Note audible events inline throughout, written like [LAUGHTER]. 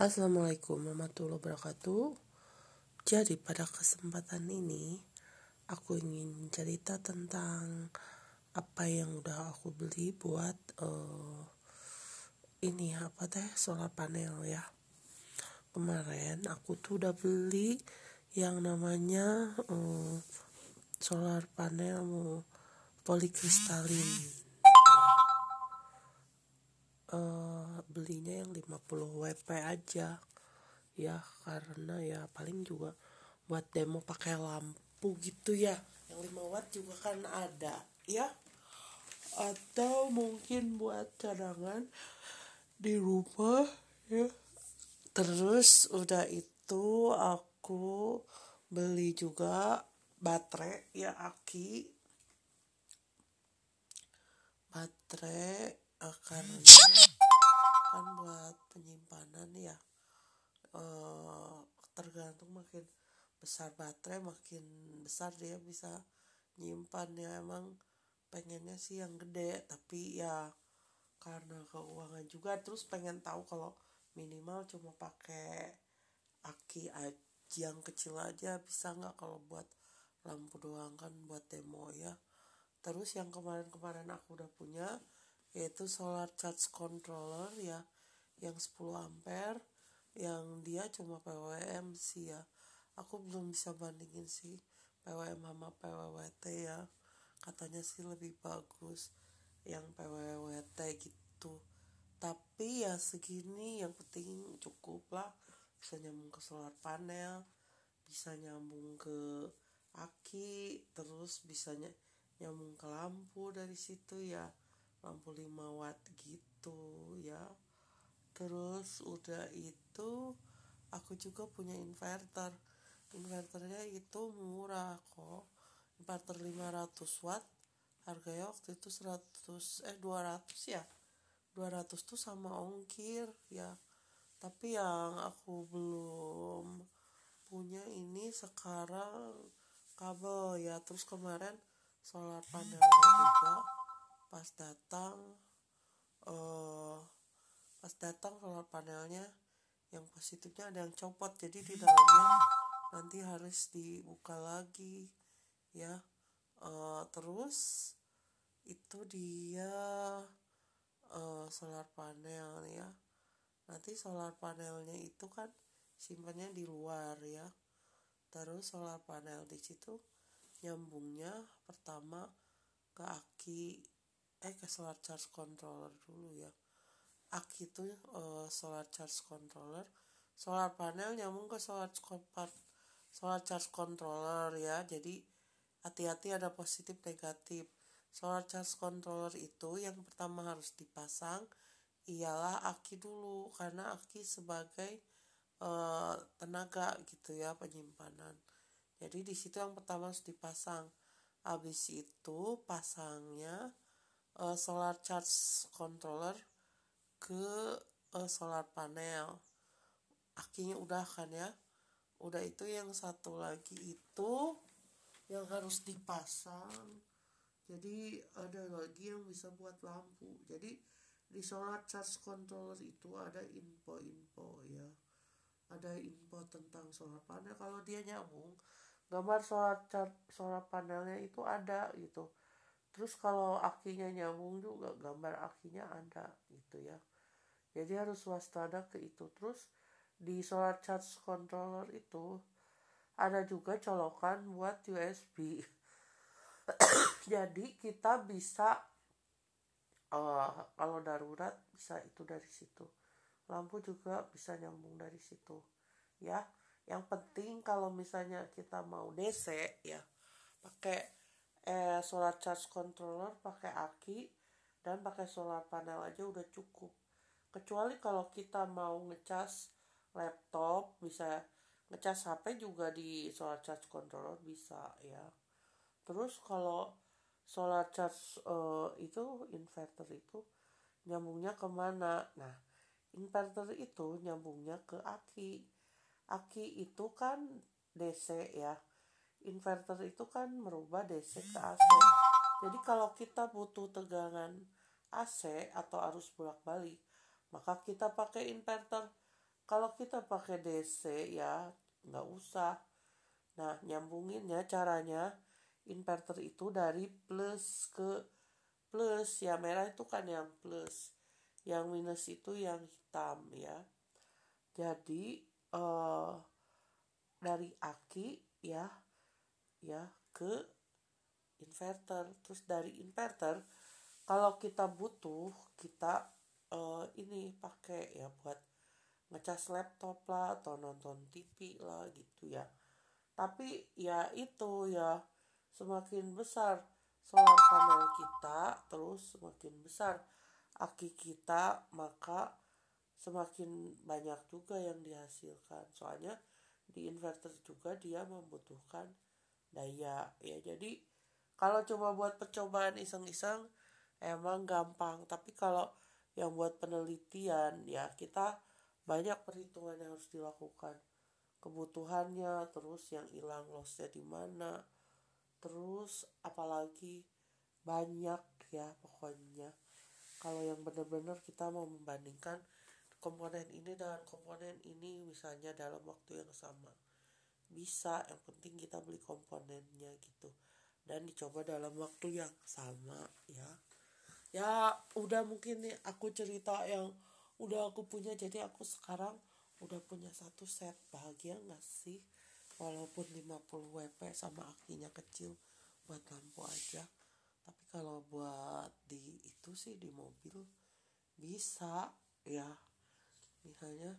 Assalamualaikum warahmatullahi wabarakatuh. Jadi pada kesempatan ini aku ingin cerita tentang apa yang udah aku beli buat uh, ini apa teh solar panel ya. Kemarin aku tuh udah beli yang namanya uh, solar panel polikristalin uh, belinya yang 50 WP aja. Ya karena ya paling juga buat demo pakai lampu gitu ya. Yang 5 watt juga kan ada ya. Atau mungkin buat cadangan di rumah ya. Terus udah itu aku beli juga baterai ya aki. Baterai karena kan buat penyimpanan ya uh, tergantung makin besar baterai makin besar dia bisa nyimpan. Ya emang pengennya sih yang gede tapi ya karena keuangan juga terus pengen tahu kalau minimal cuma pakai aki aja yang kecil aja bisa nggak kalau buat lampu doang kan buat demo ya. Terus yang kemarin-kemarin aku udah punya yaitu solar charge controller ya yang 10 ampere yang dia cuma PWM sih ya. Aku belum bisa bandingin sih PWM sama PWWT ya. Katanya sih lebih bagus yang PWWT gitu. Tapi ya segini yang penting cukup lah. Bisa nyambung ke solar panel bisa nyambung ke aki terus bisa nyambung ke lampu dari situ ya lampu 5 watt gitu ya. Terus udah itu aku juga punya inverter. Inverternya itu murah kok. Inverter 500 watt harganya waktu itu 100 eh 200 ya. 200 tuh sama ongkir ya. Tapi yang aku belum punya ini sekarang kabel ya. Terus kemarin solar panelnya juga pas datang uh, pas datang solar panelnya yang positifnya ada yang copot jadi di dalamnya nanti harus dibuka lagi ya. Uh, terus itu dia uh, solar panel ya. Nanti solar panelnya itu kan simpannya di luar ya. Terus solar panel di situ nyambungnya pertama ke aki eh ke solar charge controller dulu ya. Aki itu uh, solar charge controller. Solar panel nyambung ke solar solar charge controller ya. Jadi hati-hati ada positif negatif. Solar charge controller itu yang pertama harus dipasang ialah aki dulu. Karena aki sebagai uh, tenaga gitu ya penyimpanan. Jadi di situ yang pertama harus dipasang. Habis itu pasangnya uh, solar charge controller ke uh, solar panel. Akinya udah kan ya? Udah itu yang satu lagi itu yang harus dipasang. Jadi ada lagi yang bisa buat lampu. Jadi di solar charge controller itu ada info-info ya. Ada info tentang solar panel. Kalau dia nyambung gambar solar charge solar panelnya itu ada gitu terus kalau akinya nyambung juga gambar akinya ada gitu ya. Jadi harus waspada ke itu. Terus di solar charge controller itu ada juga colokan buat USB [COUGHS] jadi kita bisa uh, kalau darurat bisa itu dari situ. Lampu juga bisa nyambung dari situ ya. Yang penting kalau misalnya kita mau DC ya pakai eh, solar charge controller pakai aki dan pakai solar panel aja udah cukup. Kecuali kalau kita mau ngecas laptop bisa ngecas HP juga di solar charge controller bisa ya. Terus kalau solar charge uh, itu inverter itu nyambungnya ke mana? Nah inverter itu nyambungnya ke aki. Aki itu kan DC ya inverter itu kan merubah DC ke AC. Jadi kalau kita butuh tegangan AC atau arus bolak-balik, maka kita pakai inverter. kalau kita pakai DC ya nggak usah. Nah nyambunginnya caranya. Inverter itu dari plus ke plus. Ya merah itu kan yang plus. Yang minus itu yang hitam ya. Jadi uh, dari aki ya ya ke inverter. Terus dari inverter kalau kita butuh kita uh, ini pakai ya buat ngecas laptop lah atau nonton TV lah gitu ya. Tapi ya itu ya semakin besar solar panel kita terus semakin besar aki kita maka semakin banyak juga yang dihasilkan. Soalnya di inverter juga dia membutuhkan daya ya. Jadi kalau cuma buat percobaan iseng-iseng emang gampang. Tapi kalau yang buat penelitian ya kita banyak perhitungan yang harus dilakukan. Kebutuhannya terus yang hilang lossnya di mana terus apalagi banyak ya pokoknya. Kalau yang benar-benar kita mau membandingkan komponen ini dengan komponen ini misalnya dalam waktu yang sama bisa yang penting kita beli komponennya gitu. Dan dicoba dalam waktu yang sama ya. Ya udah mungkin nih aku cerita yang udah aku punya. Jadi aku sekarang udah punya satu set. Bahagia gak sih? Walaupun 50 WP sama akinya kecil buat lampu aja. Tapi kalau buat di itu sih di mobil bisa ya. Misalnya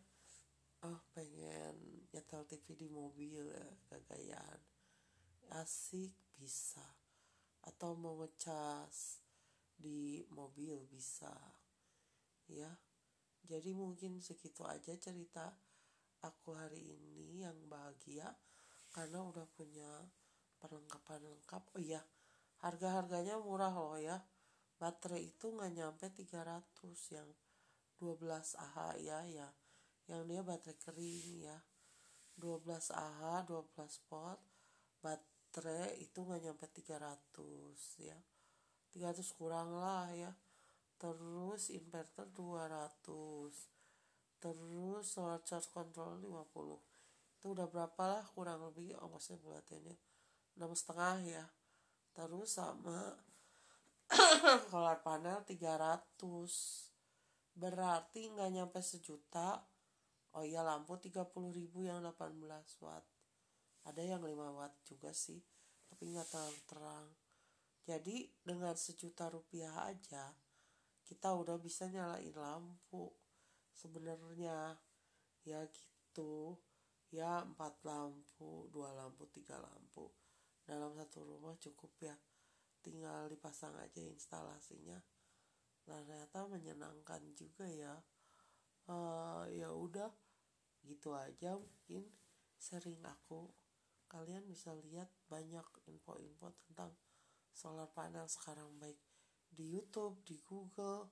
oh pengen nyetel TV di mobil ya kegayaan asik bisa. Atau mau ngecas di mobil bisa. Ya jadi mungkin segitu aja cerita aku hari ini yang bahagia karena udah punya perlengkapan lengkap. Oh iya harga-harganya murah loh ya. Baterai itu nggak nyampe 300 yang 12 Ah ya ya yang dia baterai kering ya. 12 Ah 12 volt. Baterai itu nggak nyampe 300 ya. 300 kurang lah ya. Terus inverter 200 terus solar charge control 50 itu udah berapa lah kurang lebih ongkosnya buatannya enam setengah ya. Terus sama [COUGHS] solar panel 300 berarti nggak nyampe sejuta oh iya lampu 30 ribu yang 18 watt. Ada yang 5 watt juga sih tapi nggak terlalu terang. Jadi dengan sejuta rupiah aja kita udah bisa nyalain lampu. Sebenarnya ya gitu. Ya empat lampu dua lampu tiga lampu. Dalam satu rumah cukup ya. Tinggal dipasang aja instalasinya. Nah ternyata menyenangkan juga ya. Uh, ya udah gitu aja mungkin sering aku kalian bisa lihat banyak info-info tentang solar panel sekarang baik di YouTube, di Google,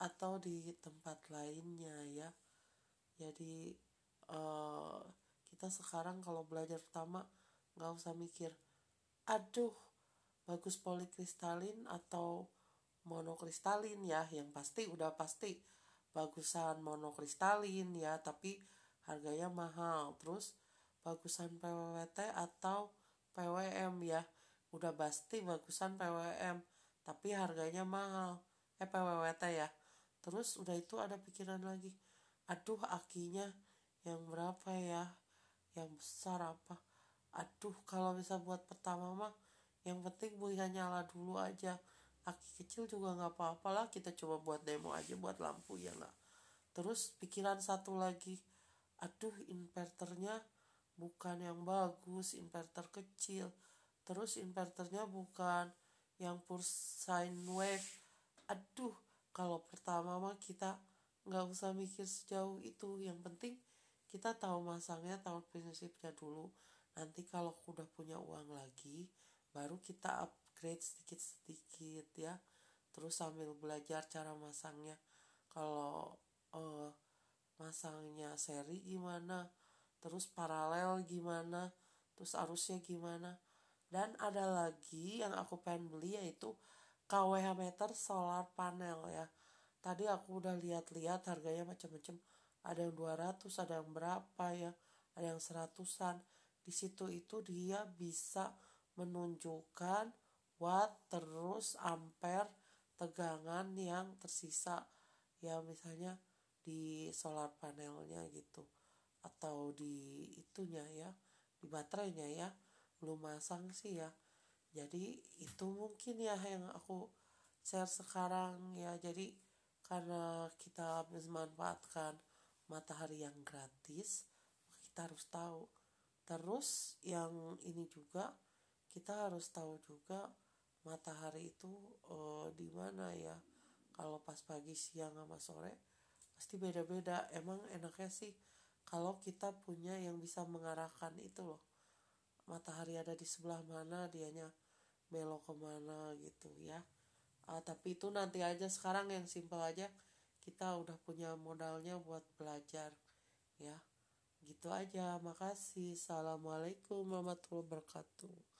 atau di tempat lainnya ya. Jadi uh, kita sekarang kalau belajar pertama nggak usah mikir, aduh bagus polikristalin atau monokristalin ya, yang pasti udah pasti bagusan monokristalin ya, tapi harganya mahal. Terus bagusan PWT atau PWM ya, udah pasti bagusan PWM tapi harganya mahal. Eh PWWT ya. Terus udah itu ada pikiran lagi. Aduh akinya yang berapa ya? Yang besar apa? Aduh kalau bisa buat pertama mah yang penting buinya nyala dulu aja. Aki kecil juga nggak apa-apa lah kita coba buat demo aja buat lampu ya nggak terus pikiran satu lagi aduh inverternya bukan yang bagus inverter kecil. Terus inverternya bukan yang pure sine wave. Aduh kalau pertama mah kita nggak usah mikir sejauh itu. Yang penting kita tahu masangnya tahu prinsipnya dulu. Nanti kalau udah punya uang lagi baru kita upgrade sedikit-sedikit ya. Terus sambil belajar cara masangnya. Kalau masangnya seri gimana terus paralel gimana terus arusnya gimana. Dan ada lagi yang aku pengen beli yaitu KWH meter solar panel ya. Tadi aku udah lihat-lihat harganya macam-macam. Ada yang 200 ada yang berapa ya ada yang seratusan. Di situ itu dia bisa menunjukkan watt terus ampere tegangan yang tersisa. Ya misalnya di solar panelnya gitu. Atau di itunya ya di baterainya ya. Belum masang sih ya. Jadi itu mungkin ya yang aku share sekarang ya. Jadi karena kita memanfaatkan matahari yang gratis kita harus tahu. Terus yang ini juga kita harus tahu juga matahari itu uh, di mana ya. Kalau pas pagi siang sama sore pasti beda-beda. Emang enaknya sih kalau kita punya yang bisa mengarahkan itu loh. Matahari ada di sebelah mana dianya belok ke mana gitu ya. Uh, tapi itu nanti aja sekarang yang simpel aja kita udah punya modalnya buat belajar ya. Gitu aja makasih. Assalamualaikum warahmatullahi wabarakatuh